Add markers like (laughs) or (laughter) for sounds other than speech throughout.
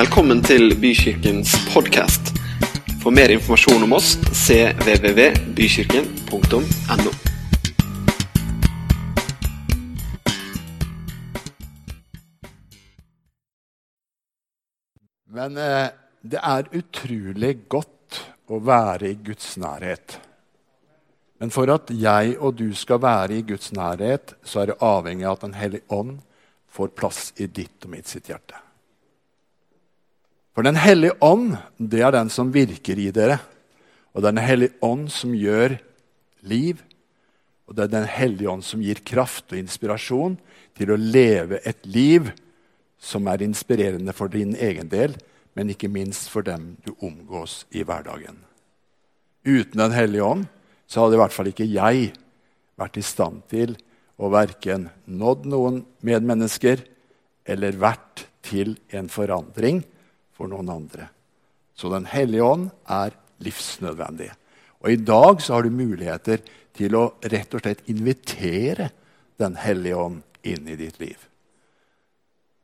Velkommen til Bykirkens podkast. For mer informasjon om oss cvvvbykirken.no. Men eh, det er utrolig godt å være i Guds nærhet. Men for at jeg og du skal være i Guds nærhet, så er det avhengig av at Den hellige ånd får plass i ditt og mitt sitt hjerte. For Den hellige ånd det er den som virker i dere. Og det er Den hellige ånd som gjør liv. Og det er Den hellige ånd som gir kraft og inspirasjon til å leve et liv som er inspirerende for din egen del, men ikke minst for dem du omgås i hverdagen. Uten Den hellige ånd så hadde i hvert fall ikke jeg vært i stand til å verken nådd noen medmennesker eller vært til en forandring for noen andre. Så Den hellige ånd er livsnødvendig. Og i dag så har du muligheter til å rett og slett invitere Den hellige ånd inn i ditt liv.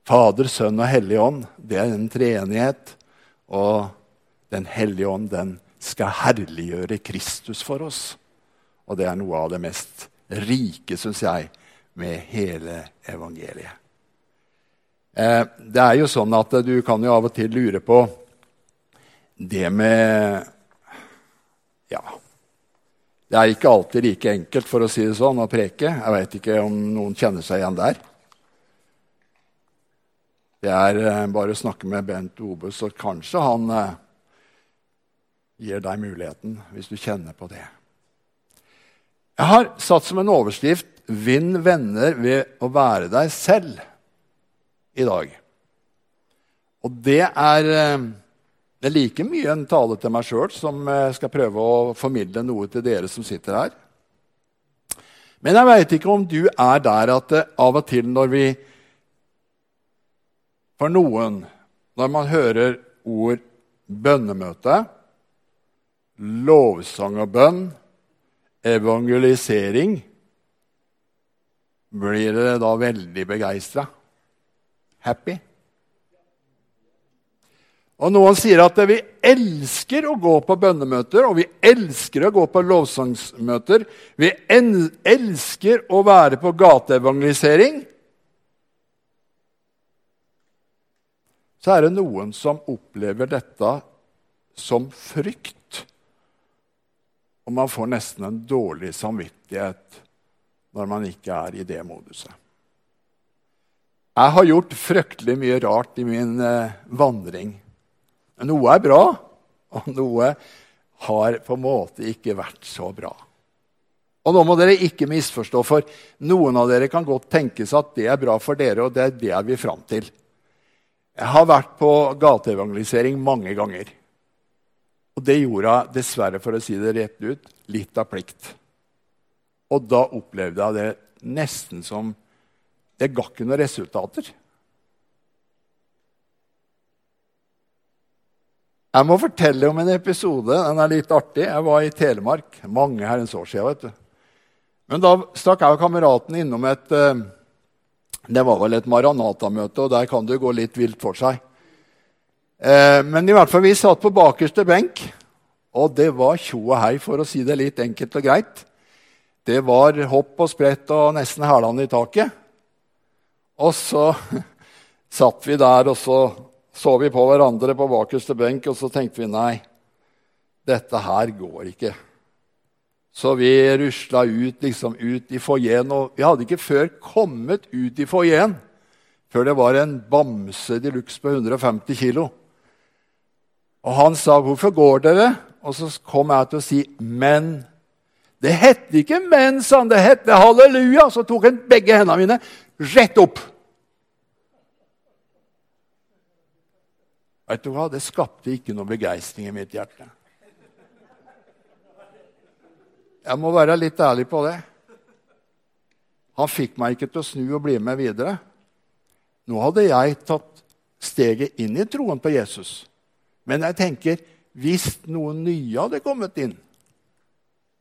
Fader, Sønn og Hellig Ånd, det er en treenighet. Og Den hellige ånd, den skal herliggjøre Kristus for oss. Og det er noe av det mest rike, syns jeg, med hele evangeliet. Eh, det er jo sånn at du kan jo av og til lure på det med Ja. Det er ikke alltid like enkelt for å si det sånn, å preke. Jeg veit ikke om noen kjenner seg igjen der. Det er eh, bare å snakke med Bent Obe, så kanskje han eh, gir deg muligheten, hvis du kjenner på det. Jeg har satt som en overskrift 'Vinn venner ved å være deg selv' i dag. Og det er, det er like mye en tale til meg sjøl som skal prøve å formidle noe til dere som sitter her. Men jeg veit ikke om du er der at av og til når vi For noen, når man hører ord bønnemøte, lovsang og bønn, evangelisering Blir dere da veldig begeistra? Happy? Og Noen sier at vi elsker å gå på bønnemøter, og vi elsker å gå på lovsangsmøter. Vi elsker å være på gateevangelisering. Så er det noen som opplever dette som frykt. Og man får nesten en dårlig samvittighet når man ikke er i det moduset. Jeg har gjort fryktelig mye rart i min eh, vandring. Noe er bra, og noe har på en måte ikke vært så bra. Og nå må dere ikke misforstå, for noen av dere kan godt tenke seg at det er bra for dere, og det er det jeg vil fram til. Jeg har vært på gateevangelisering mange ganger. Og det gjorde jeg dessverre, for å si det rett ut, litt av plikt. Og da opplevde jeg det nesten som Det ga ikke noen resultater. Jeg må fortelle om en episode. Den er litt artig. Jeg var i Telemark mange herrens år siden. vet du. Men da stakk jeg og kameraten innom et eh, Det var vel et Maranata-møte, og der kan det gå litt vilt for seg. Eh, men i hvert fall, vi satt på bakerste benk, og det var tjo og hei, for å si det litt enkelt og greit. Det var hopp og sprett og nesten hælene i taket. Og så (laughs) satt vi der, og så så vi på hverandre på bakerste benk, og så tenkte vi nei, dette her går ikke. Så vi rusla ut, liksom, ut i foajeen. Og vi hadde ikke før kommet ut i foajeen før det var en bamse de luxe på 150 kilo. Og han sa, 'Hvorfor går dere?' Og så kom jeg til å si, 'Men'. Det het ikke 'men', sa han. Det het 'halleluja'. Så tok han begge hendene mine rett opp. Vet du hva? Det skapte ikke noe begeistring i mitt hjerte. Jeg må være litt ærlig på det. Han fikk meg ikke til å snu og bli med videre. Nå hadde jeg tatt steget inn i troen på Jesus. Men jeg tenker hvis noen nye hadde kommet inn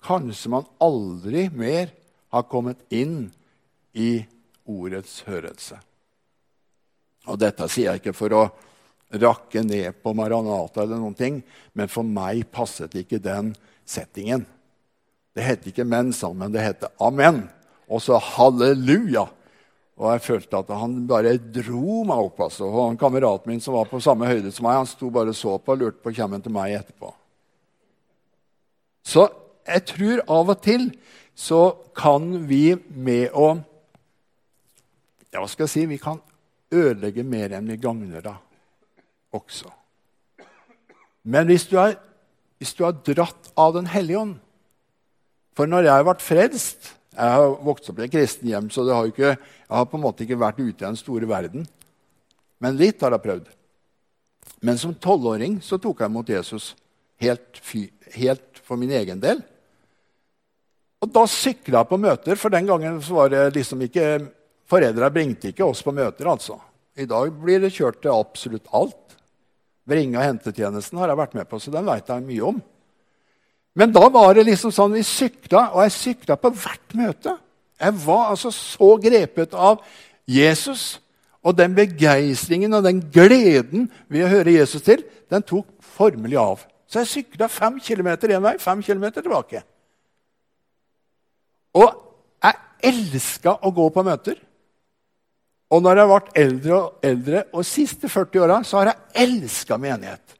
Kanskje man aldri mer har kommet inn i ordets hørelse. Og dette sier jeg ikke for å rakke ned på Maranata, eller noen ting, men for meg passet ikke den settingen. Det het ikke menn sammen, det het amen. Og så halleluja. Og jeg følte at han bare dro meg opp. altså. Og en Kameraten min som var på samme høyde som meg, han sto bare og så på og lurte på om han til meg etterpå. Så jeg tror av og til så kan vi med å ja, Hva skal jeg si? Vi kan ødelegge mer enn vi gagner da også. Men hvis du, er, hvis du er dratt av Den hellige ånd For når jeg ble frelst Jeg har vokst opp i et kristen hjem, så har ikke, jeg har på en måte ikke vært ute i den store verden. Men litt har jeg prøvd. Men som tolvåring så tok jeg imot Jesus helt, helt for min egen del. Og da sykla jeg på møter, for den gangen var det liksom ikke Foreldra bringte ikke oss på møter, altså. I dag blir det kjørt til absolutt alt. Bringe- og hentetjenesten har jeg vært med på, så den veit jeg mye om. Men da var det liksom sånn vi sykla, og jeg sykla på hvert møte. Jeg var altså så grepet av Jesus. Og den begeistringen og den gleden ved å høre Jesus til, den tok formelig av. Så jeg sykla fem kilometer én vei, fem kilometer tilbake. Og jeg elska å gå på møter. Og når jeg ble eldre og eldre, og siste 40 åra, så har jeg elska menighet.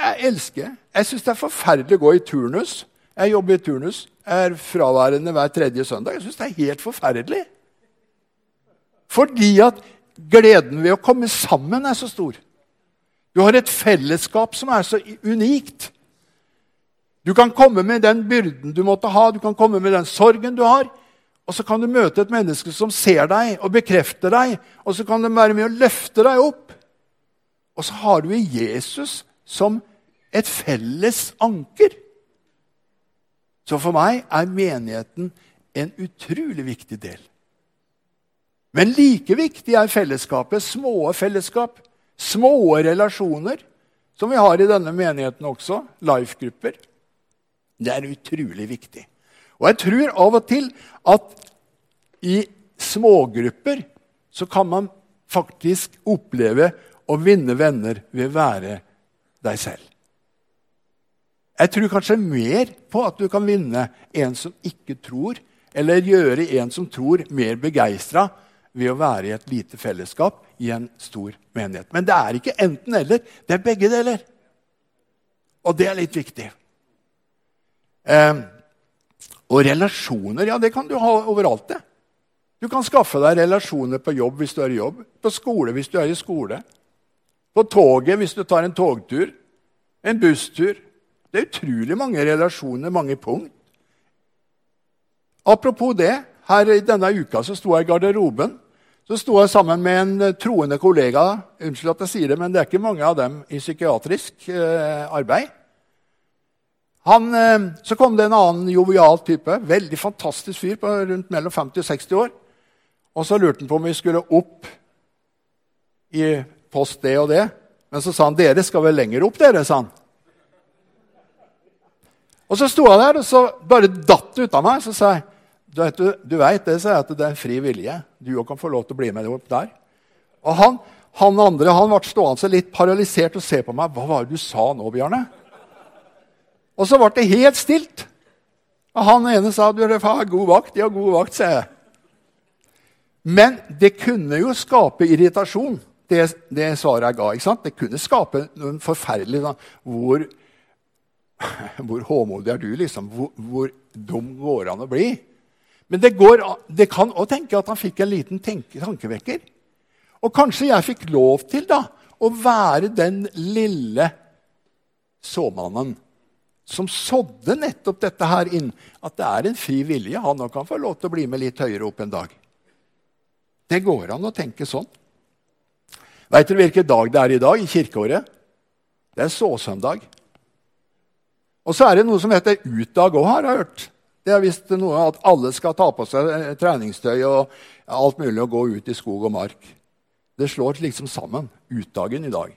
Jeg elsker. Jeg syns det er forferdelig å gå i turnus. Jeg jobber i turnus. Jeg er fraværende hver tredje søndag. Jeg syns det er helt forferdelig. Fordi at gleden ved å komme sammen er så stor. Du har et fellesskap som er så unikt. Du kan komme med den byrden du måtte ha, du kan komme med den sorgen du har. Og så kan du møte et menneske som ser deg og bekrefter deg. Og så kan de være med å løfte deg opp. Og så har du Jesus som et felles anker. Så for meg er menigheten en utrolig viktig del. Men like viktig er fellesskapet, små fellesskap, små relasjoner, som vi har i denne menigheten også, life-grupper. Det er utrolig viktig. Og jeg tror av og til at i smågrupper så kan man faktisk oppleve å vinne venner ved å være deg selv. Jeg tror kanskje mer på at du kan vinne en som ikke tror, eller gjøre en som tror, mer begeistra ved å være i et lite fellesskap i en stor menighet. Men det er ikke enten-eller. Det er begge deler. Og det er litt viktig. Eh, og relasjoner, ja, det kan du ha overalt. det. Du kan skaffe deg relasjoner på jobb hvis du er i jobb, på skole hvis du er i skole, på toget hvis du tar en togtur, en busstur. Det er utrolig mange relasjoner, mange punkt. Apropos det, her i denne uka så sto jeg i garderoben. Så sto jeg sammen med en eh, troende kollega. Unnskyld at jeg sier det, men det er ikke mange av dem i psykiatrisk eh, arbeid. Han, eh, så kom det en annen jovial type. Veldig fantastisk fyr på rundt mellom 50 og 60 år. Og så lurte han på om vi skulle opp i post det og det. Men så sa han dere skal vel lenger opp, dere. sa han. Og så sto han der, og så bare datt det ut av meg. Så sa jeg du, vet, du vet det, sa jeg, at det er en fri vilje. Du òg kan få lov til å bli med opp der. Og han, han andre han ble stående litt paralysert og se på meg. Hva var det du sa nå, Bjarne? Og så ble det helt stilt. Og han ene sa du har god vakt. Ja, god vakt, sa jeg. Men det kunne jo skape irritasjon, det, det svaret jeg ga. ikke sant? Det kunne skape noen forferdelig da. Hvor, (laughs) hvor håmodig er du, liksom? Hvor, hvor dum går han an å bli? Men det, går, det kan òg tenke at han fikk en liten tenke, tankevekker. Og kanskje jeg fikk lov til da, å være den lille såmannen som sådde nettopp dette her inn. At det er en fri vilje. Han kan få lov til å bli med litt høyere opp en dag. Det går an å tenke sånn. Veit dere hvilken dag det er i dag i kirkeåret? Det er såsøndag. Og så er det noe som heter utdag òg, har jeg hørt. Det er visst noe at alle skal ta på seg eh, treningstøy og alt mulig og gå ut i skog og mark. Det slår liksom sammen. Utdagen i dag.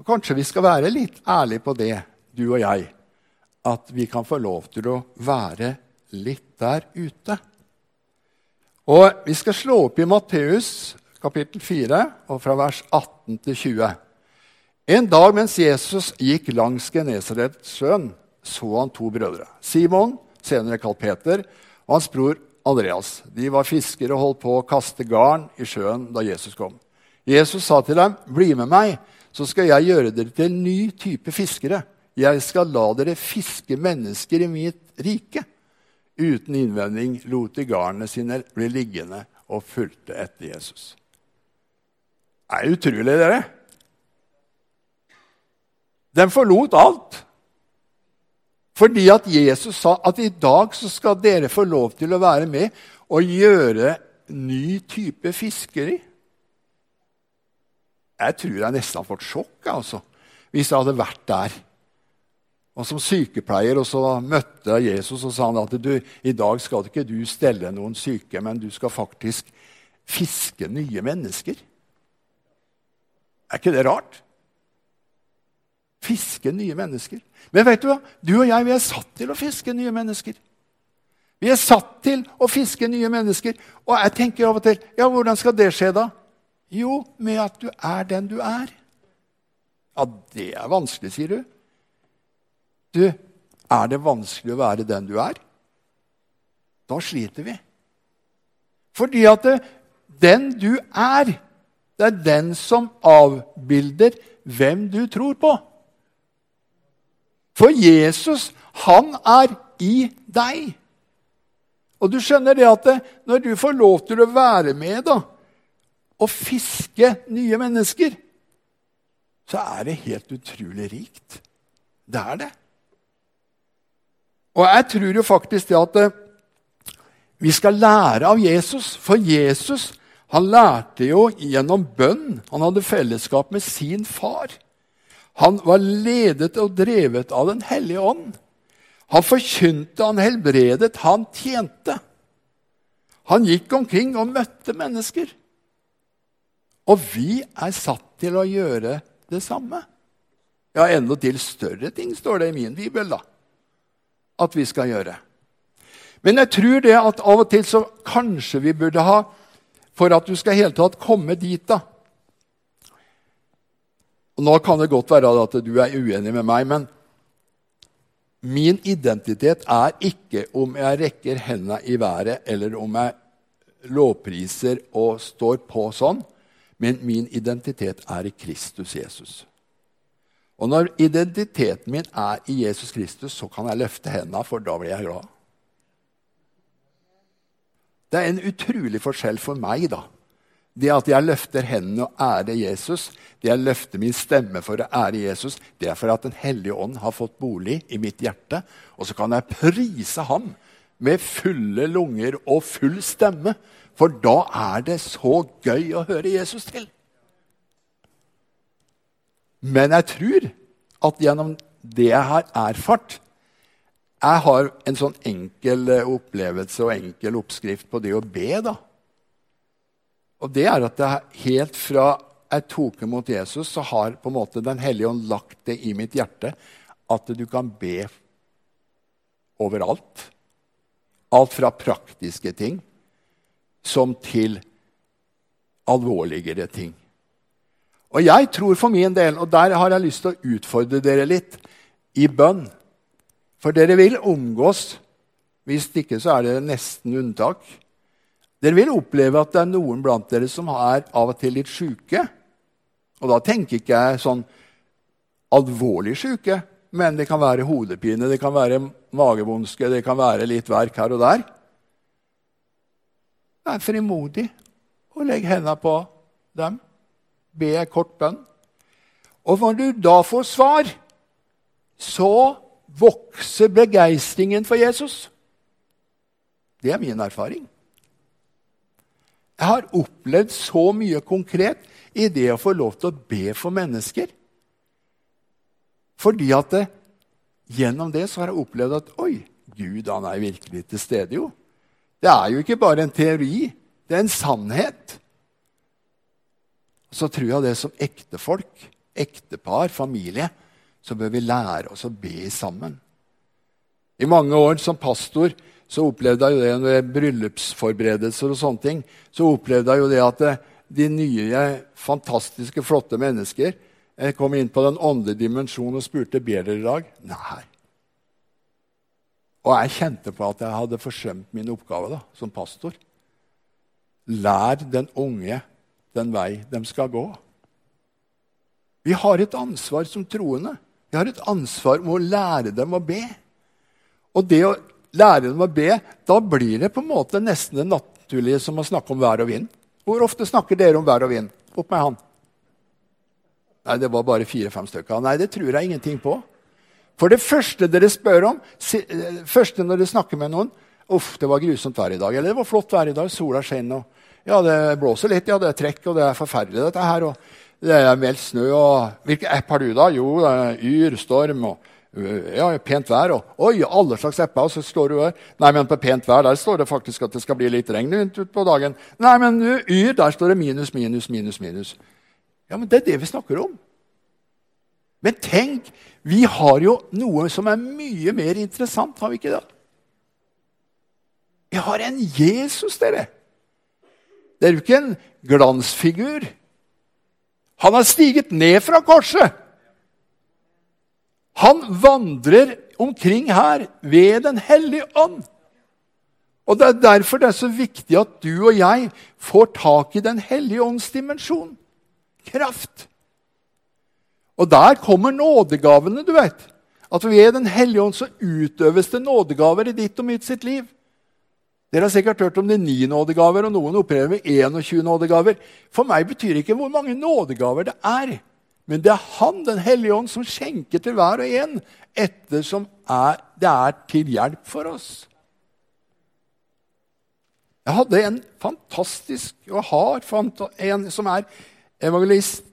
Og Kanskje vi skal være litt ærlige på det, du og jeg, at vi kan få lov til å være litt der ute. Og Vi skal slå opp i Matteus kapittel 4, og fra vers 18 til 20. En dag mens Jesus gikk langs Genesaretsjøen, så han to brødre. Simon, senere kalt Peter, og hans bror Andreas. De var fiskere og holdt på å kaste garn i sjøen da Jesus kom. Jesus sa til dem, 'Bli med meg, så skal jeg gjøre dere til en ny type fiskere.' 'Jeg skal la dere fiske mennesker i mitt rike.' Uten innvending lot de garnene sine bli liggende og fulgte etter Jesus. Det er utrolig, dere. De forlot alt. Fordi at Jesus sa at i dag så skal dere få lov til å være med og gjøre ny type fiskeri. Jeg tror jeg nesten hadde fått sjokk altså, hvis jeg hadde vært der. Og Som sykepleier og så møtte jeg Jesus og sa han at du, i dag skal ikke du stelle noen syke, men du skal faktisk fiske nye mennesker. Er ikke det rart? Fiske nye mennesker. Men vet du hva? Du og jeg vi er satt til å fiske nye mennesker. Vi er satt til å fiske nye mennesker. Og jeg tenker av og til ja, hvordan skal det skje, da? Jo, med at du er den du er. Ja, det er vanskelig, sier du. Du, er det vanskelig å være den du er? Da sliter vi. Fordi at det, den du er, det er den som avbilder hvem du tror på. For Jesus, han er i deg. Og du skjønner det at når du får lov til å være med da, og fiske nye mennesker, så er det helt utrolig rikt. Det er det. Og jeg tror jo faktisk det at eh, vi skal lære av Jesus. For Jesus han lærte jo gjennom bønn. Han hadde fellesskap med sin far. Han var ledet og drevet av Den hellige ånd. Han forkynte, han helbredet, han tjente. Han gikk omkring og møtte mennesker. Og vi er satt til å gjøre det samme. Ja, endatil større ting, står det i min bibel, da. At vi skal gjøre. Men jeg tror det at av og til så kanskje vi burde ha For at du skal helt tatt komme dit, da, og Nå kan det godt være at du er uenig med meg, men min identitet er ikke om jeg rekker hendene i været, eller om jeg lovpriser og står på sånn, men min identitet er i Kristus Jesus. Og når identiteten min er i Jesus Kristus, så kan jeg løfte hendene, for da blir jeg glad. Det er en utrolig forskjell for meg, da. Det at jeg løfter hendene og ærer Jesus, det jeg løfter min stemme for å ære Jesus, det er for at Den hellige ånd har fått bolig i mitt hjerte. Og så kan jeg prise ham med fulle lunger og full stemme. For da er det så gøy å høre Jesus til. Men jeg tror at gjennom det jeg har erfart Jeg har en sånn enkel opplevelse og enkel oppskrift på det å be. da. Og det er at er helt fra jeg tok imot Jesus, så har på en måte Den hellige ånd lagt det i mitt hjerte at du kan be overalt. Alt fra praktiske ting som til alvorligere ting. Og jeg tror for min del, og der har jeg lyst til å utfordre dere litt, i bønn. For dere vil omgås. Hvis ikke så er det nesten unntak dere vil oppleve at det er noen blant dere som er av og til litt sjuke. Og da tenker ikke jeg sånn alvorlig sjuke, men det kan være hodepine, det kan være magevondske, det kan være litt verk her og der. Vær frimodig og legg hendene på dem. Be en kort bønn. Og når du da får svar, så vokser begeistringen for Jesus. Det er min erfaring. Jeg har opplevd så mye konkret i det å få lov til å be for mennesker. Fordi at det, gjennom det så har jeg opplevd at oi, Gud han er virkelig til stede. jo. Det er jo ikke bare en teori, det er en sannhet. Så tror jeg det som ektefolk, ektepar, familie, så bør vi lære oss å be sammen. I mange år som pastor så opplevde jeg jo det ved bryllupsforberedelser og sånne ting. Så opplevde jeg jo det at de nye, fantastiske, flotte mennesker jeg kom inn på den åndelige dimensjonen og spurte ber dere i dag. Nei. Og jeg kjente på at jeg hadde forsømt min oppgave da, som pastor. Lær den unge den vei de skal gå. Vi har et ansvar som troende. Vi har et ansvar med å lære dem å be. Og det å lære dem å be, da blir det på en måte nesten det naturlige som å snakke om vær og vind. Hvor ofte snakker dere om vær og vind? Opp med han. Nei, det var bare fire-fem stykker. Nei, det tror jeg ingenting på. For det første dere spør om, eh, første når dere snakker med noen Uff, det var grusomt vær i dag. Eller det var flott vær i dag. Sola skinner. Ja, det blåser litt. Ja, det er trekk, og det er forferdelig, dette her. Og det er meldt snø. og Hvilken app har du, da? Jo, det er Yr, storm og ja, pent vær. Og, oi, alle slags apper. Og så står du her. Nei, men på pent vær der står det faktisk at det skal bli litt regn utpå dagen. Nei, men Yr, der står det minus, minus, minus, minus. Ja, men det er det vi snakker om. Men tenk, vi har jo noe som er mye mer interessant, har vi ikke det? Vi har en Jesus, dere. Det er jo ikke en glansfigur. Han har stiget ned fra korset. Han vandrer omkring her ved Den hellige ånd. Og Det er derfor det er så viktig at du og jeg får tak i Den hellige ånds dimensjon. Kraft. Og der kommer nådegavene, du vet. At ved Den hellige ånd så utøves det nådegaver i ditt og mitt sitt liv. Dere har sikkert hørt om de ni nådegaver, og noen opererer med 21 nådegaver. For meg betyr det ikke hvor mange nådegaver det er. Men det er Han, Den hellige ånd, som skjenker til hver og en ettersom er, det er til hjelp for oss. Jeg hadde en fantastisk, og har en som er evangelist,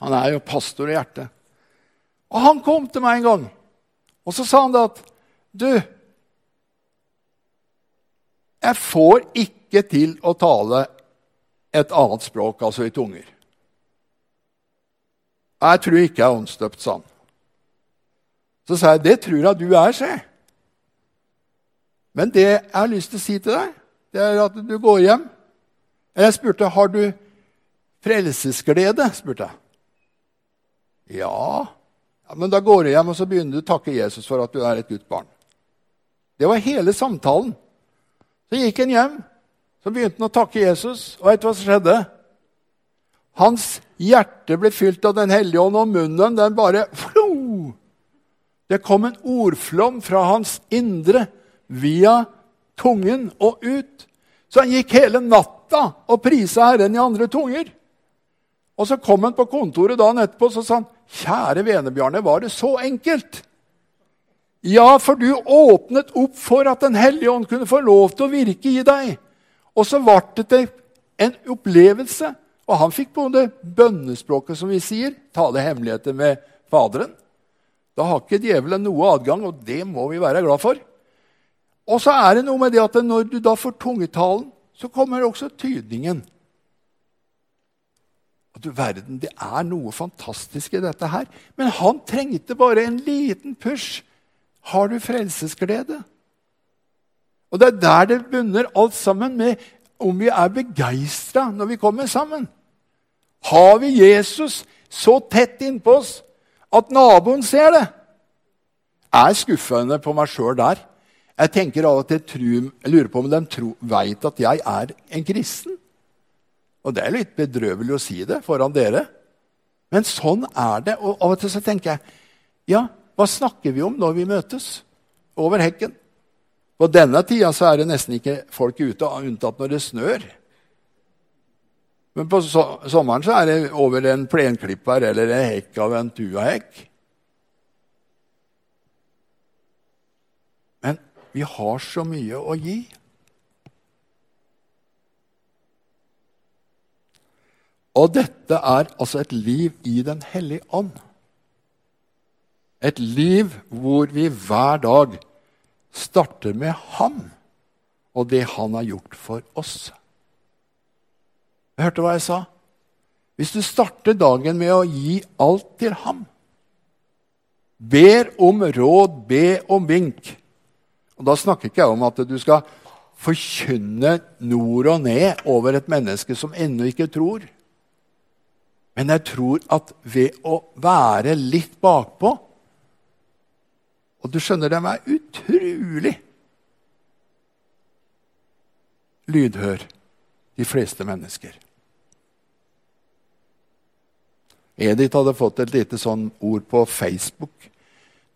han er jo pastor i hjertet. Og han kom til meg en gang, og så sa han det at Du, jeg får ikke til å tale et annet språk, altså i tunger. Jeg tror ikke jeg er åndsdøpt, sa han. Så sa jeg, 'Det tror jeg du er', sa. Men det jeg har lyst til å si til deg, det er at du går hjem. Jeg spurte har du frelsesglede. spurte jeg. Ja. ja, men da går du hjem og så begynner du å takke Jesus for at du er et Guds barn. Det var hele samtalen. Så gikk han hjem, så begynte han å takke Jesus. Og vet du hva som skjedde? Hans hjerte ble fylt av Den hellige ånd, og munnen den bare flo! Det kom en ordflom fra hans indre via tungen og ut. Så han gikk hele natta og prisa Herren i andre tunger. Og så kom han på kontoret dagen etterpå og sa han, 'Kjære Vene-Bjarne, var det så enkelt?' Ja, for du åpnet opp for at Den hellige ånd kunne få lov til å virke i deg. Og så ble det en opplevelse. Og han fikk både bønnespråket, som vi sier, tale hemmeligheter med Faderen. Da har ikke djevelen noe adgang, og det må vi være glad for. Og så er det noe med det at når du da får tungetalen, så kommer også tydningen. Og du verden, Det er noe fantastisk i dette her. Men han trengte bare en liten push. Har du frelsesglede? Og det er der det bunner alt sammen med om vi er begeistra når vi kommer sammen. Har vi Jesus så tett innpå oss at naboen ser det? Jeg er skuffende på meg sjøl der. Jeg tenker av og til, jeg lurer på om de veit at jeg er en kristen. Og det er litt bedrøvelig å si det foran dere. Men sånn er det. Og av og til så tenker jeg ja, hva snakker vi om når vi møtes over hekken? På denne tida så er det nesten ikke folk ute, unntatt når det snør. Men på sommeren så er det over en plenklipper eller en hekk av en tuahekk. Men vi har så mye å gi. Og dette er altså et liv i Den hellige ånd. Et liv hvor vi hver dag starter med ham og det han har gjort for oss. Jeg hørte hva jeg sa? Hvis du starter dagen med å gi alt til ham, ber om råd, be om vink, Og Da snakker ikke jeg om at du skal forkynne nord og ned over et menneske som ennå ikke tror. Men jeg tror at ved å være litt bakpå Og du skjønner, de er utrolig lydhør, de fleste mennesker. Edith hadde fått et lite sånn ord på Facebook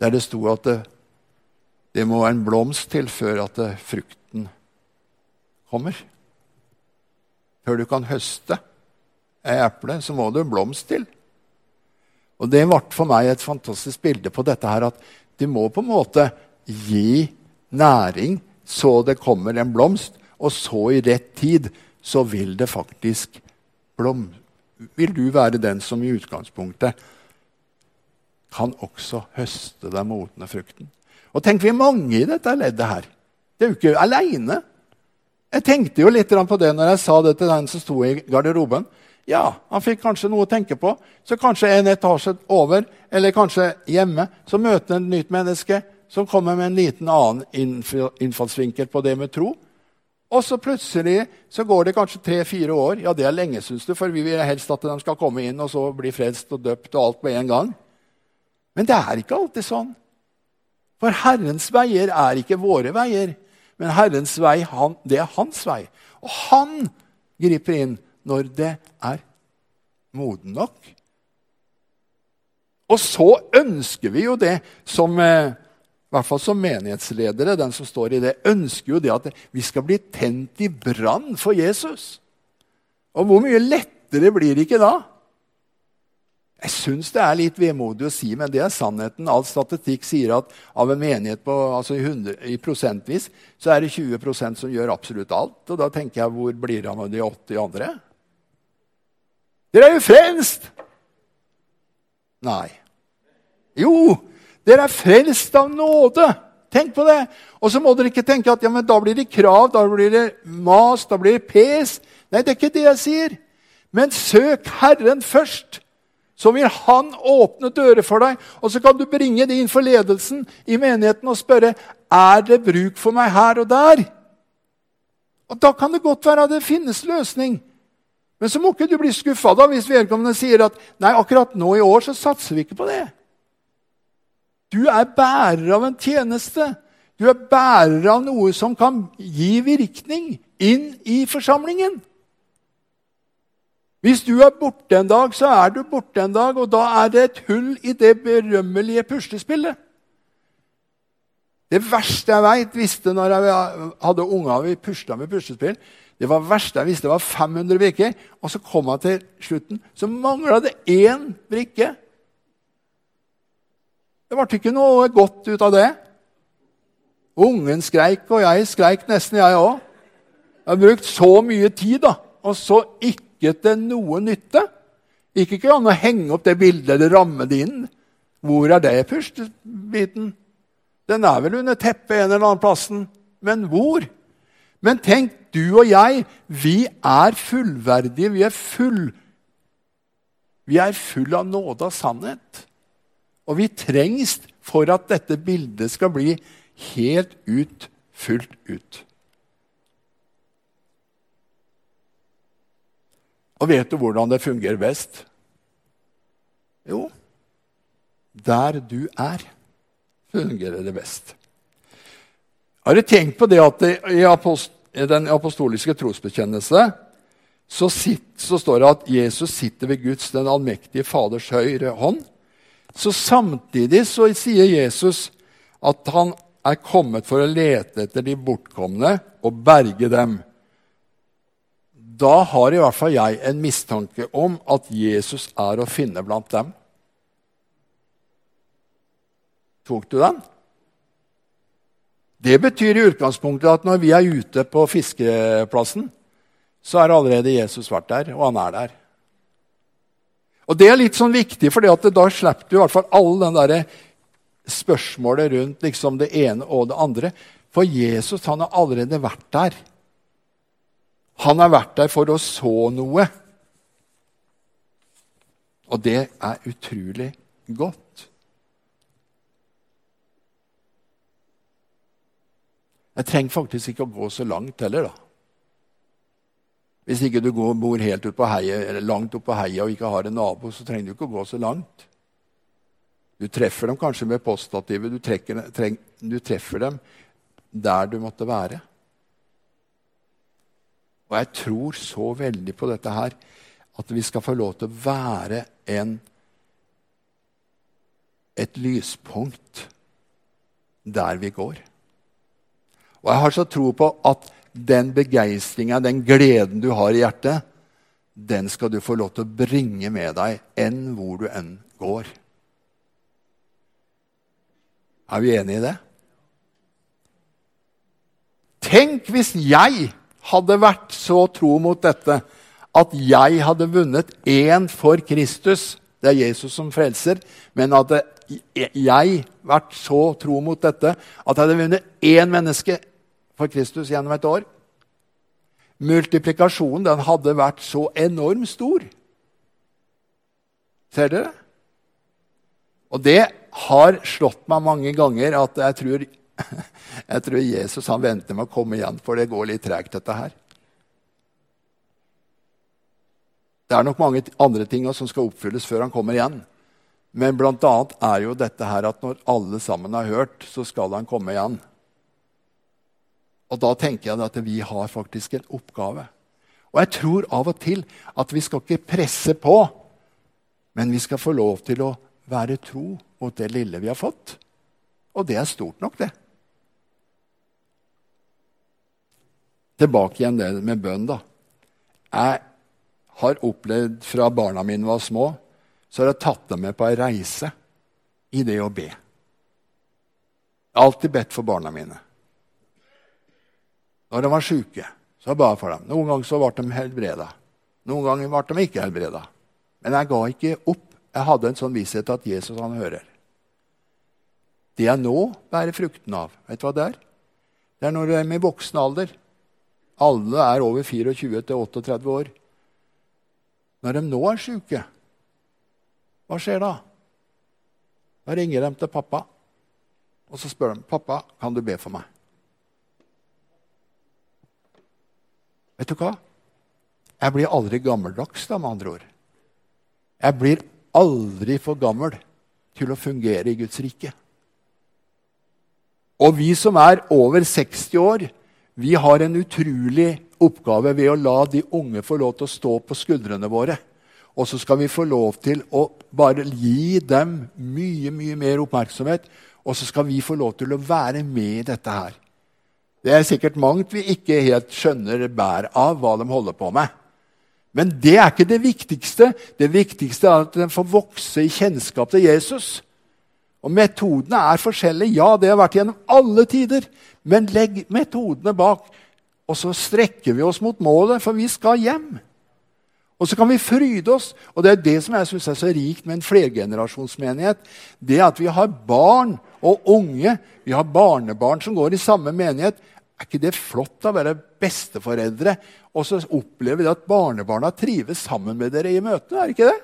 der det sto at det, det må en blomst til før at det, frukten kommer. Før du kan høste ei eple, så må det en blomst til. Og Det ble for meg et fantastisk bilde på dette her, at de må på en måte gi næring så det kommer en blomst, og så i rett tid så vil det faktisk blom. Vil du være den som i utgangspunktet kan også høste den modne frukten? Og tenk, vi er mange i dette leddet her. Det er jo ikke aleine. Jeg tenkte jo litt på det når jeg sa det til den som sto i garderoben. Ja, han fikk kanskje noe å tenke på. Så kanskje en etasje over, eller kanskje hjemme, så møter han et nytt menneske som kommer med en liten annen innfallsvinkel på det med tro. Og så plutselig så går det kanskje tre-fire år. Ja, det er lenge, syns du, for vi vil helst at de skal komme inn og så bli frelst og døpt og alt på en gang. Men det er ikke alltid sånn. For Herrens veier er ikke våre veier. Men Herrens vei, han, det er hans vei. Og han griper inn når det er moden nok. Og så ønsker vi jo det som eh, i hvert fall som menighetsledere, den som står i det, ønsker jo det at vi skal bli tent i brann for Jesus. Og hvor mye lettere blir det ikke da? Jeg syns det er litt vemodig å si, men det er sannheten. All statistikk sier at av en menighet på, altså i, 100, i prosentvis så er det 20% som gjør absolutt alt. Og da tenker jeg, hvor blir det av de 80 andre? Dere er jo frelst! Nei. Jo, dere er frelst av nåde. Tenk på det. Og så må dere ikke tenke at ja, men da blir det krav, da blir det mas, da blir det pes. Nei, det er ikke det jeg sier. Men søk Herren først. Så vil Han åpne dører for deg, og så kan du bringe det inn for ledelsen i menigheten og spørre er det bruk for meg her og der. Og Da kan det godt være at det finnes løsning. Men så må ikke du bli skuffa hvis vedkommende sier at nei, akkurat nå i år så satser vi ikke på det. Du er bærer av en tjeneste. Du er bærer av noe som kan gi virkning inn i forsamlingen. Hvis du er borte en dag, så er du borte en dag, og da er det et hull i det berømmelige puslespillet. Det verste jeg veit, visste når jeg hadde unger vi pusla med puslespill Det var verste jeg visste, det var 500 brikker. Og så kom jeg til slutten, så mangla det én brikke. Det ble ikke noe godt ut av det. Ungen skreik, og jeg skreik nesten, jeg òg. Jeg har brukt så mye tid, da, og så ikke til noe nytte. Gikk ikke an å henge opp det bildet eller ramme det inn. Hvor er det puslebiten? Den er vel under teppet en eller annen plassen. Men hvor? Men tenk, du og jeg, vi er fullverdige. Vi er full Vi er full av nåde og sannhet. Og vi trengs for at dette bildet skal bli helt ut, fullt ut. Og vet du hvordan det fungerer best? Jo, der du er, fungerer det best. Har du tenkt på det at i, apost den apostoliske trosbekjennelse så, sitt, så, står det at Jesus sitter ved Guds, den allmektige Faders høyre hånd. Så samtidig så sier Jesus at han er kommet for å lete etter de bortkomne og berge dem. Da har i hvert fall jeg en mistanke om at Jesus er å finne blant dem. Tok du den? Det betyr i utgangspunktet at når vi er ute på fiskeplassen, så har allerede Jesus vært der, og han er der. Og Det er litt sånn viktig, for da slipper du i hvert fall alle den der spørsmålet rundt liksom det ene og det andre. For Jesus han har allerede vært der. Han har vært der for å så noe. Og det er utrolig godt. Jeg trenger faktisk ikke å gå så langt heller, da. Hvis ikke du går, bor helt ut på heia, langt opp på heia og ikke har en nabo, så trenger du ikke å gå så langt. Du treffer dem kanskje med poststativet. Du, treng, du treffer dem der du måtte være. Og jeg tror så veldig på dette her, at vi skal få lov til å være en, et lyspunkt der vi går. Og jeg har så tro på at den begeistringa, den gleden du har i hjertet, den skal du få lov til å bringe med deg enn hvor du enn går. Er vi enige i det? Tenk hvis jeg hadde vært så tro mot dette at jeg hadde vunnet én for Kristus. Det er Jesus som frelser. Men hadde jeg vært så tro mot dette at jeg hadde vunnet én menneske for Kristus gjennom et år Multiplikasjonen den hadde vært så enormt stor. Ser dere? Og det har slått meg mange ganger at jeg tror, (laughs) jeg tror Jesus han venter med å komme igjen, for det går litt tregt, dette her. Det er nok mange andre ting som skal oppfylles før han kommer igjen. Men annet er jo dette her at når alle sammen har hørt, så skal han komme igjen. Og da tenker jeg at vi har faktisk en oppgave. Og jeg tror av og til at vi skal ikke presse på, men vi skal få lov til å være tro mot det lille vi har fått. Og det er stort nok, det. Tilbake igjen det med bønn, da. Jeg har opplevd fra barna mine var små, så har jeg tatt dem med på ei reise i det å be. Jeg har alltid bedt for barna mine. Når de var syke, så ba jeg for dem. Noen ganger så ble de helbreda. Noen ganger ble de ikke helbreda. Men jeg ga ikke opp. Jeg hadde en sånn visshet at Jesus han hører. Det jeg nå bærer frukten av, vet du hva det er? Det er når de er i voksen alder. Alle er over 24 til 38 år. Når de nå er syke, hva skjer da? Da ringer de til pappa, og så spør de pappa, kan du be for meg. Vet du hva? Jeg blir aldri gammeldags, da, med andre ord. Jeg blir aldri for gammel til å fungere i Guds rike. Og vi som er over 60 år, vi har en utrolig oppgave ved å la de unge få lov til å stå på skuldrene våre. Og så skal vi få lov til å bare gi dem mye, mye mer oppmerksomhet. Og så skal vi få lov til å være med i dette her. Det er sikkert mangt vi ikke helt skjønner bær av hva de holder på med. Men det er ikke det viktigste. Det viktigste er at de får vokse i kjennskap til Jesus. Og Metodene er forskjellige. Ja, det har vært gjennom alle tider. Men legg metodene bak, og så strekker vi oss mot målet, for vi skal hjem. Og så kan vi fryde oss. Og det er det som jeg syns er så rikt med en flergenerasjonsmenighet. Det at vi har barn og unge, vi har barnebarn som går i samme menighet. Er ikke det flott å være besteforeldre og så opplever vi at barnebarna trives sammen med dere i møtene? Er det ikke det?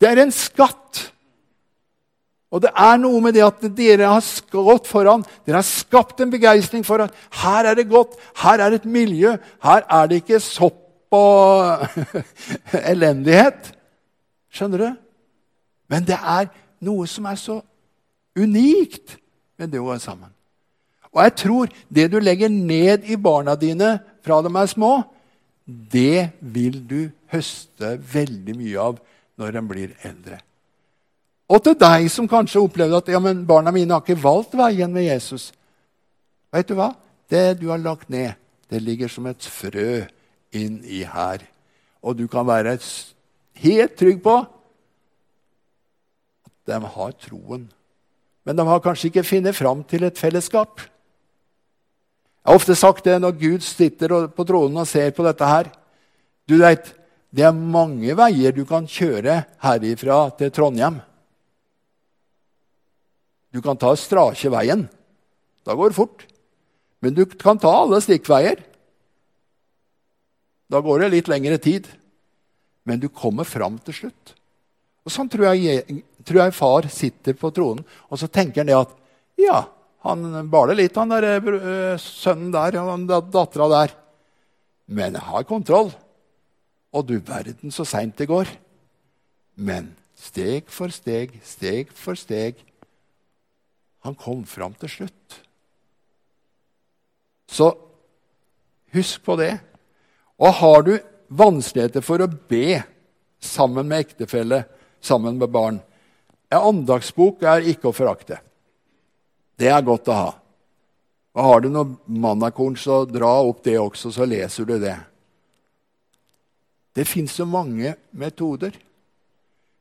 Det er en skatt. Og det er noe med det at dere har gått foran. Dere har skapt en begeistring for at her er det godt, her er det et miljø. Her er det ikke sopp og (laughs) elendighet. Skjønner du? Men det er noe som er så unikt med det å være sammen. Og jeg tror det du legger ned i barna dine fra de er små, det vil du høste veldig mye av når de blir eldre. Og til deg som kanskje opplevde at ja, men barna mine har ikke valgt veien med Jesus. Vet du hva? Det du har lagt ned, det ligger som et frø inn i her. Og du kan være helt trygg på at de har troen. Men de har kanskje ikke funnet fram til et fellesskap. Jeg har ofte sagt det når Gud sitter på tronen og ser på dette her. Du vet, Det er mange veier du kan kjøre herifra til Trondheim. Du kan ta Strakeveien. Da går det fort. Men du kan ta alle stikkveier. Da går det litt lengre tid. Men du kommer fram til slutt. Og Sånn tror jeg, tror jeg far sitter på tronen, og så tenker han det at ja, Han baler litt, han der, øh, sønnen der og dattera der. Men jeg har kontroll. Og du verden så seint det går. Men steg for steg, steg for steg Han kom fram til slutt. Så husk på det. Og har du vanskeligheter for å be sammen med ektefelle, sammen med barn En andagsbok er ikke å forakte. Det er godt å ha. Og Har du noe mannakorn, så dra opp det også, så leser du det. Det fins så mange metoder.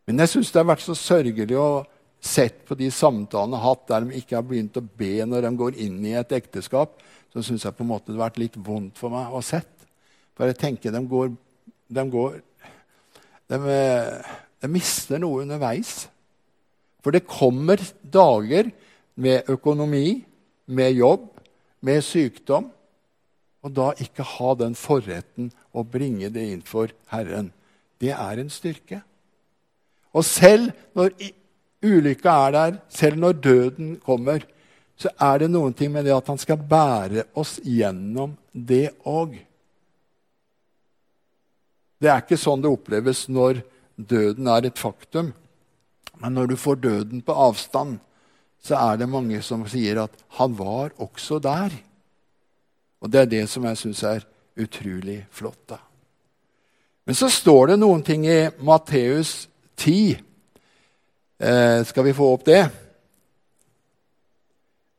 Men jeg syns det har vært så sørgelig å sett på de samtalene hatt der de ikke har begynt å be når de går inn i et ekteskap. Så syns jeg på en måte det har vært litt vondt for meg å ha sett. For jeg tenker de går, de, går de, de mister noe underveis. For det kommer dager med økonomi, med jobb, med sykdom. Og da ikke ha den forretten å bringe det inn for Herren. Det er en styrke. Og selv når ulykka er der, selv når døden kommer, så er det noen ting med det at han skal bære oss gjennom det òg. Det er ikke sånn det oppleves når døden er et faktum. Men når du får døden på avstand, så er det mange som sier at 'han var også der'. Og det er det som jeg syns er utrolig flott. da. Men så står det noen ting i Matteus 10. Eh, skal vi få opp det?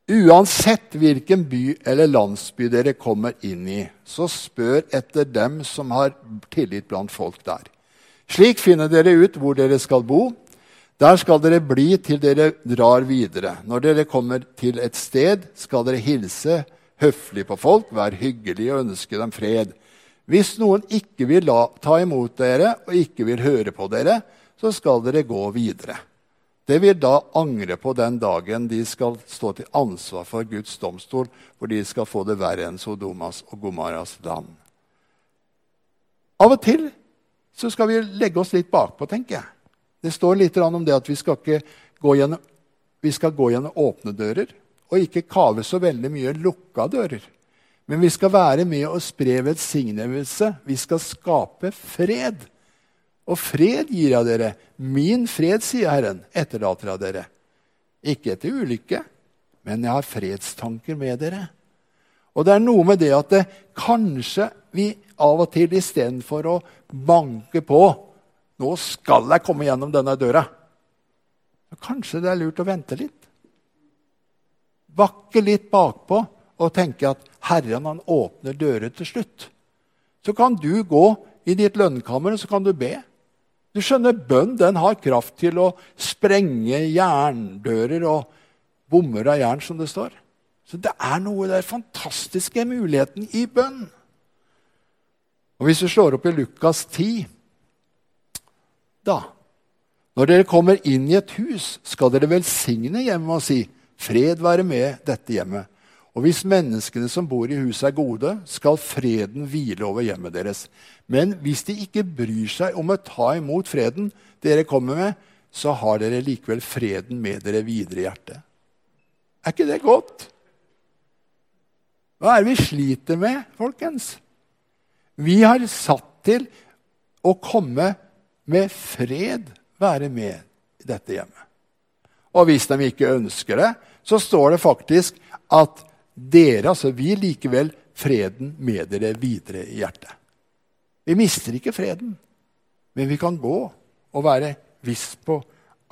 Uansett hvilken by eller landsby dere kommer inn i, så spør etter dem som har tillit blant folk der. Slik finner dere ut hvor dere skal bo. Der skal dere bli til dere drar videre. Når dere kommer til et sted, skal dere hilse høflig på folk, være hyggelige og ønske dem fred. Hvis noen ikke vil la, ta imot dere og ikke vil høre på dere, så skal dere gå videre. Det vil da angre på den dagen de skal stå til ansvar for Guds domstol, for de skal få det verre enn Sodomas og Gomaras land. Av og til så skal vi legge oss litt bakpå, tenker jeg. Det står litt om det at vi skal, gjennom, vi skal gå gjennom åpne dører og ikke kave så veldig mye lukka dører. Men vi skal være med og spre velsignelse. Vi skal skape fred. Og fred gir jeg dere. Min fred, sier Herren, etterlater jeg dere. Ikke etter ulykke, men jeg har fredstanker med dere. Og det er noe med det at det, kanskje vi av og til istedenfor å banke på nå skal jeg komme gjennom denne døra. Kanskje det er lurt å vente litt. Bakke litt bakpå og tenke at Herren han åpner dører til slutt. Så kan du gå i ditt lønnkammer og så kan du be. Du skjønner, Bønn den har kraft til å sprenge jerndører og bommer av jern, som det står. Så det er noe der fantastiske muligheten i bønn. Og Hvis du slår opp i Lukas 10, da. Når dere kommer inn i et hus, skal dere velsigne hjemmet og si:" Fred være med dette hjemmet. Og hvis menneskene som bor i huset, er gode, skal freden hvile over hjemmet deres. Men hvis de ikke bryr seg om å ta imot freden dere kommer med, så har dere likevel freden med dere videre i hjertet. Er ikke det godt? Hva er det vi sliter med, folkens? Vi har satt til å komme med fred være med i dette hjemmet. Og hvis de ikke ønsker det, så står det faktisk at dere, altså vi, likevel freden med dere videre i hjertet. Vi mister ikke freden, men vi kan gå og være viss på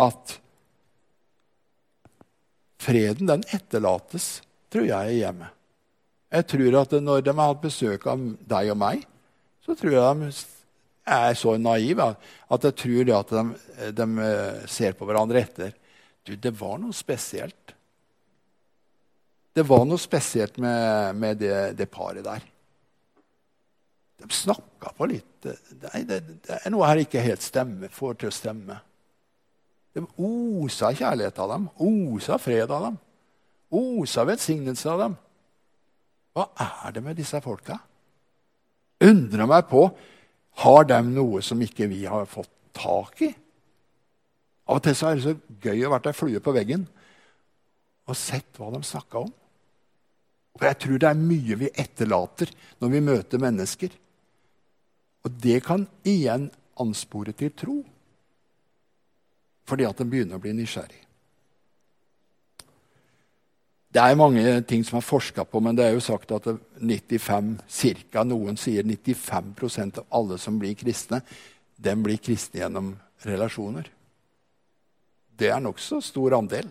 at freden den etterlates, tror jeg, i hjemmet. Jeg tror at når de har hatt besøk av deg og meg, så tror jeg de er så naiv at jeg tror at de, de, eh, ser på hverandre etter. Du, det var noe spesielt. Det var noe spesielt med, med det, det, paret der. De snakka på litt Nei, det, det, er noe her ikke helt stemmer, får til å stemme. De osa kjærlighet av dem, osa fred av dem, osa velsignelse av dem. Hva er det med disse folka? Undrer meg på har de noe som ikke vi har fått tak i? Av og til så er det så gøy å være ei flue på veggen og sett hva de snakka om. For jeg tror det er mye vi etterlater når vi møter mennesker. Og det kan igjen anspore til tro. Fordi at en begynner å bli nysgjerrig. Det er mange ting som er forska på, men det er jo sagt at 95, cirka, noen sier 95% av alle som blir kristne, den blir kristne gjennom relasjoner. Det er nokså stor andel.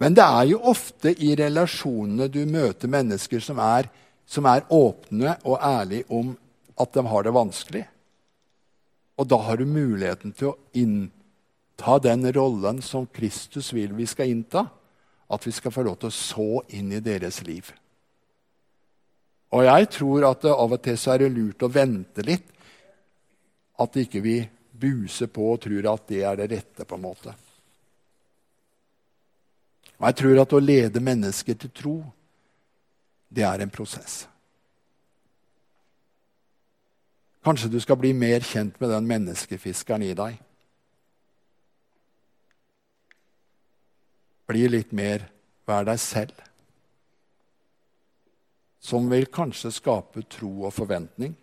Men det er jo ofte i relasjonene du møter mennesker som er, som er åpne og ærlige om at de har det vanskelig. Og da har du muligheten til å innta den rollen som Kristus vil vi skal innta. At vi skal få lov til å så inn i deres liv. Og jeg tror at av og til så er det lurt å vente litt. At ikke vi buser på og tror at det er det rette. på en måte. Og jeg tror at å lede mennesker til tro, det er en prosess. Kanskje du skal bli mer kjent med den menneskefiskeren i deg. Bli litt mer vær deg selv. Som vil kanskje skape tro og forventning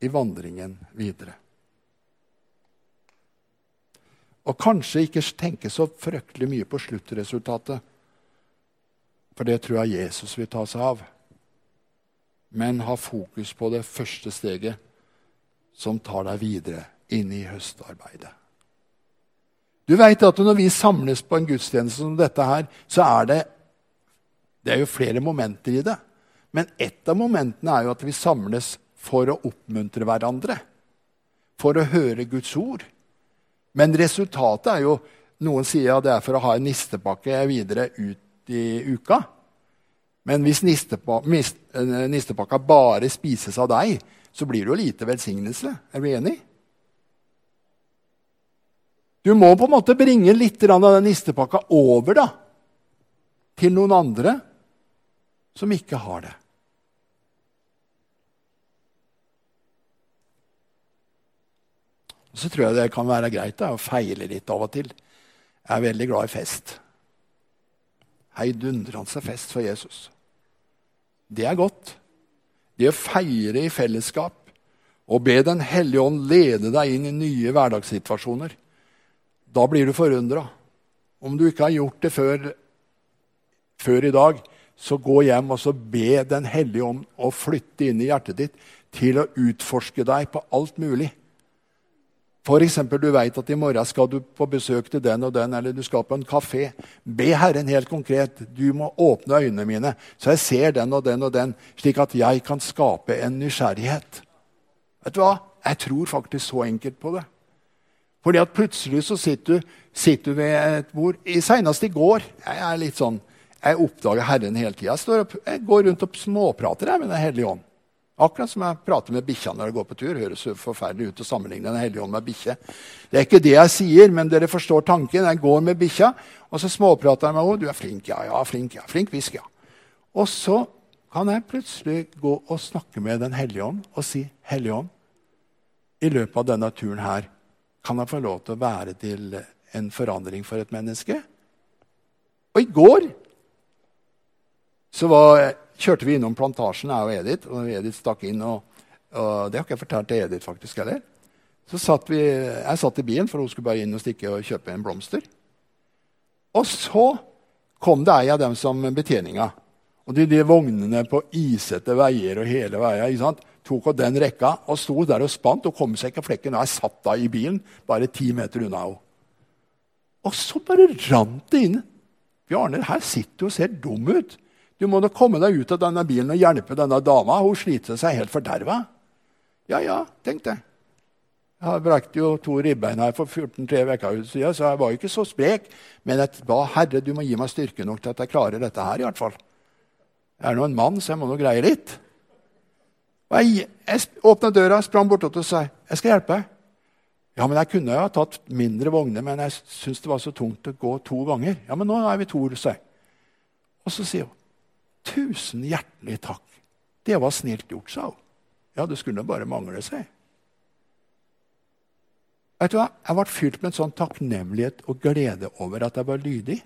i vandringen videre. Og kanskje ikke tenke så fryktelig mye på sluttresultatet. For det tror jeg Jesus vil ta seg av. Men ha fokus på det første steget, som tar deg videre inn i høstarbeidet. Du vet at Når vi samles på en gudstjeneste som dette, her, så er det det er jo flere momenter i det. Men ett av momentene er jo at vi samles for å oppmuntre hverandre. For å høre Guds ord. Men resultatet er jo Noen sier at det er for å ha en nistepakke videre ut i uka. Men hvis eh, nistepakka bare spises av deg, så blir det jo lite velsignelse. Er du enig? Du må på en måte bringe litt av den nistepakka over da, til noen andre som ikke har det. Så tror jeg det kan være greit da, å feile litt av og til. Jeg er veldig glad i fest. Heidundrende fest for Jesus. Det er godt. Det å feire i fellesskap og be Den hellige ånd lede deg inn i nye hverdagssituasjoner. Da blir du forundra. Om du ikke har gjort det før, før i dag, så gå hjem og så be Den hellige om å flytte inn i hjertet ditt til å utforske deg på alt mulig. F.eks. du vet at i morgen skal du på besøk til den og den, eller du skal på en kafé. Be Herren helt konkret. Du må åpne øynene mine, så jeg ser den og den og den, slik at jeg kan skape en nysgjerrighet. Vet du hva? Jeg tror faktisk så enkelt på det. Fordi at plutselig så sitter du, sitter du ved et bord. Senest i går Jeg er litt sånn, jeg oppdager Herren hele tida. Jeg, jeg, går rundt og småprater jeg, med Den hellige ånd. Akkurat som jeg prater med bikkja når jeg går på tur. Høres forferdelig ut å sammenligne Den hellige ånd med bikkje. Det er ikke det jeg sier, men dere forstår tanken. Jeg går med bikkja, og så småprater jeg med henne. 'Du er flink, ja. ja, flink, ja. Flink hvisk, ja.' Og så kan jeg plutselig gå og snakke med Den hellige ånd og si, 'Hellige ånd, i løpet av denne turen her, kan jeg få lov til å være til en forandring for et menneske?' Og i går så var kjørte vi innom Plantasjen, jeg og Edith. Og Edith stakk inn, og, og det har ikke jeg fortalt til Edith faktisk heller. Så satt vi, Jeg satt i bilen, for hun skulle bare inn og stikke og kjøpe en blomster. Og så kom det ei av dem som betjeninga. Og de, de vognene på isete veier og hele veia ikke sant? Tok hun den rekka og sto der og spant og kom seg ikke flekken. Og jeg satt da i bilen, bare ti meter unna henne. Og så bare rant det inn. Bjarne, her sitter du og ser dum ut. Du må da komme deg ut av denne bilen og hjelpe denne dama. Hun sliter seg helt forderva. Ja, ja, tenkte jeg. Jeg har brakt jo to ribbein her for 14-3 uker siden, så jeg var ikke så sprek. Men jeg ba Herre, du må gi meg styrke nok til at jeg klarer dette her. i hvert fall. Jeg er nå en mann, så jeg må nå greie litt. Og Jeg, jeg åpna døra, sprang bortåt og sa jeg skal hjelpe deg. Ja, men jeg kunne jo ha tatt mindre vogner, men jeg syntes det var så tungt å gå to ganger. Ja, men nå er vi to, sa jeg. Og så sier hun Tusen hjertelig takk. Det var snilt gjort, sa hun. Ja, det skulle bare mangle seg. Vet du hva? Jeg ble fylt med en sånn takknemlighet og glede over at jeg var lydig.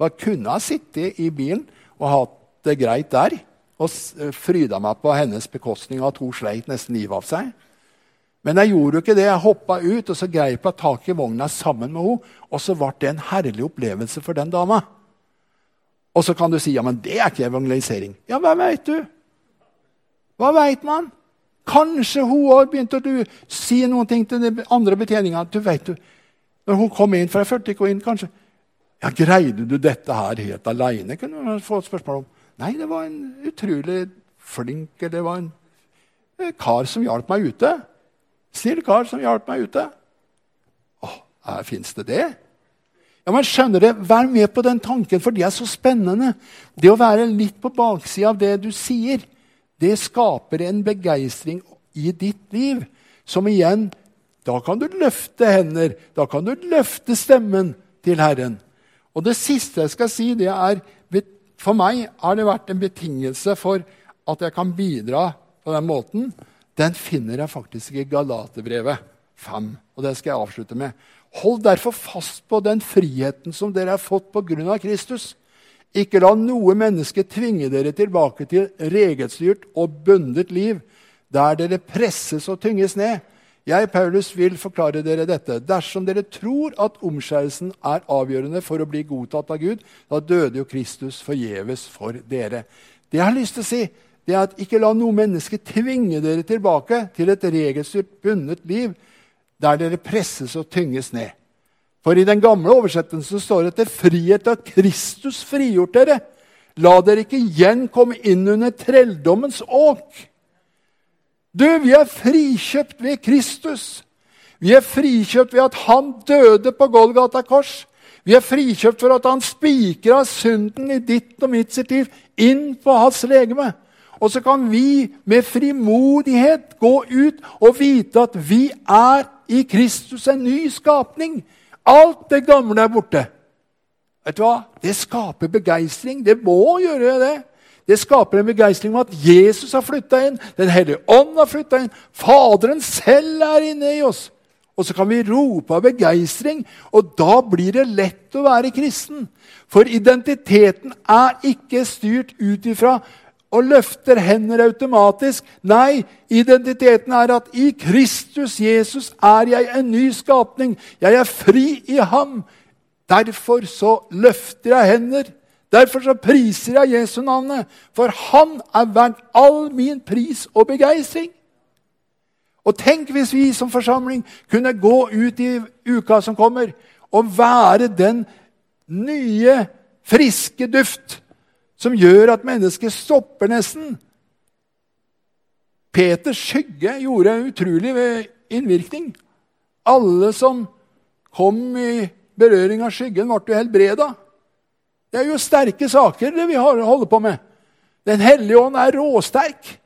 Jeg kunne ha sittet i bilen og hatt det greit der og fryda meg på hennes bekostning at hun sleit nesten livet av seg. Men jeg gjorde jo ikke det. Jeg hoppa ut og så greip jeg tak i vogna sammen med henne. Og så ble det en herlig opplevelse for den dama. Og så kan du si ja, men det er ikke evangelisering. Ja, hva veit du? Hva veit man? Kanskje hun òg begynte å si noen ting til de andre betjeninga. Du vet du, Når hun kom inn, for jeg fulgte ikke inn, kanskje ja, 'Greide du dette her helt aleine?' kunne hun få et spørsmål om. Nei, det var en utrolig flink Det var en kar som hjalp meg ute. Snill kar som hjalp meg ute. Å, her fins det det? Ja, men skjønner det, Vær med på den tanken, for det er så spennende. Det å være litt på baksida av det du sier det skaper en begeistring i ditt liv som igjen Da kan du løfte hender, da kan du løfte stemmen til Herren. Og det siste jeg skal si, det er For meg har det vært en betingelse for at jeg kan bidra på den måten. Den finner jeg faktisk i Galaterbrevet 5, og det skal jeg avslutte med. Hold derfor fast på den friheten som dere har fått pga. Kristus. Ikke la noe menneske tvinge dere tilbake til regelstyrt og bundet liv, der dere presses og tynges ned. Jeg, Paulus, vil forklare dere dette. Dersom dere tror at omskjærelsen er avgjørende for å bli godtatt av Gud, da døde jo Kristus forgjeves for dere. Det jeg har lyst til å si, det er at ikke la noe menneske tvinge dere tilbake til et regelstyrt, bundet liv, der dere presses og tynges ned. For i den gamle oversettelsen står det til frihet av Kristus frigjort dere. La dere ikke igjen komme inn under trelldommens åk. Du, vi er frikjøpt ved Kristus. Vi er frikjøpt ved at han døde på Golgata kors. Vi er frikjøpt for at han spikra synden i ditt og mitt sitt liv inn på hans legeme. Og så kan vi med frimodighet gå ut og vite at vi er i Kristus en ny skapning. Alt det gamle er borte. Vet du hva? Det skaper begeistring. Det må gjøre det. Det skaper en begeistring om at Jesus har flytta inn. Den hellige ånd har flytta inn. Faderen selv er inne i oss. Og så kan vi rope av begeistring, og da blir det lett å være kristen. For identiteten er ikke styrt ut ifra og løfter hender automatisk. Nei, identiteten er at i Kristus Jesus er jeg en ny skapning. Jeg er fri i ham. Derfor så løfter jeg hender. Derfor så priser jeg Jesu navnet. For han er verdt all min pris og begeistring. Og tenk hvis vi som forsamling kunne gå ut i uka som kommer, og være den nye, friske duft som gjør at mennesket stopper nesten. Peters skygge gjorde en utrolig innvirkning. Alle som kom i berøring av skyggen, ble helbreda. Det er jo sterke saker det vi holder på med. Den hellige ånd er råsterk.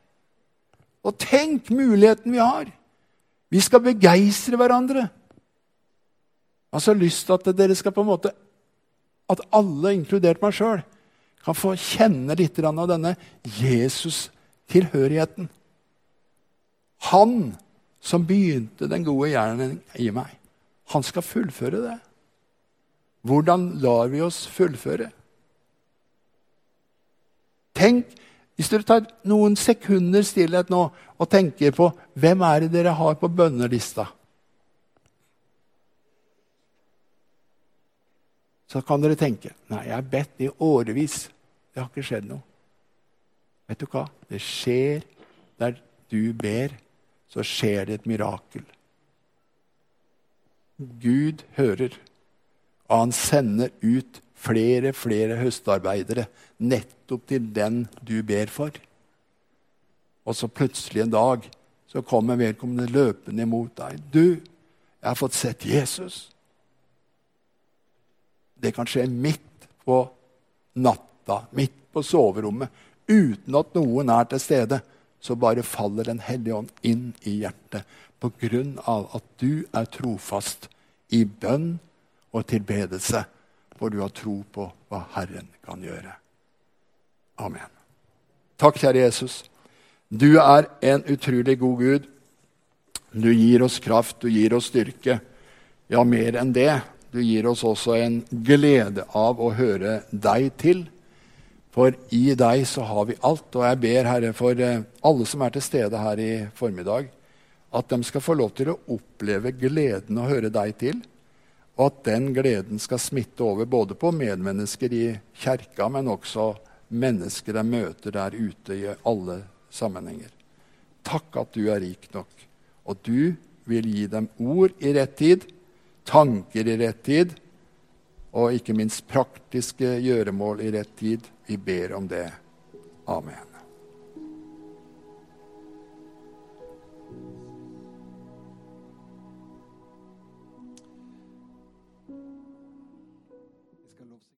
Og tenk muligheten vi har. Vi skal begeistre hverandre. Jeg har så lyst til at dere skal på en måte, at alle, inkludert meg sjøl, kan få kjenne litt av denne Jesus-tilhørigheten. Han som begynte den gode gjerningen i meg, han skal fullføre det. Hvordan lar vi oss fullføre? Tenk, Hvis dere tar noen sekunder stillhet nå og tenker på hvem er det dere har på bønnelista Så kan dere tenke nei, jeg har bedt i årevis. Det har ikke skjedd noe. Vet du hva? Det skjer der du ber, så skjer det et mirakel. Gud hører, og han sender ut flere flere høstarbeidere nettopp til den du ber for. Og så plutselig en dag så kommer vedkommende løpende imot deg. 'Du, jeg har fått sett Jesus.' Det kan skje midt på natta midt på soverommet, uten at noen er til stede, så bare faller Den hellige ånd inn i hjertet på grunn av at du er trofast i bønn og tilbedelse, for du har tro på hva Herren kan gjøre. Amen. Takk, kjære Jesus. Du er en utrolig god Gud. Du gir oss kraft, du gir oss styrke. Ja, mer enn det. Du gir oss også en glede av å høre deg til. For i deg så har vi alt. Og jeg ber, Herre, for eh, alle som er til stede her i formiddag, at de skal få lov til å oppleve gleden å høre deg til. Og at den gleden skal smitte over både på medmennesker i kjerka, men også mennesker de møter der ute i alle sammenhenger. Takk at du er rik nok. Og du vil gi dem ord i rett tid, tanker i rett tid, og ikke minst praktiske gjøremål i rett tid. Vi ber om det. Amen.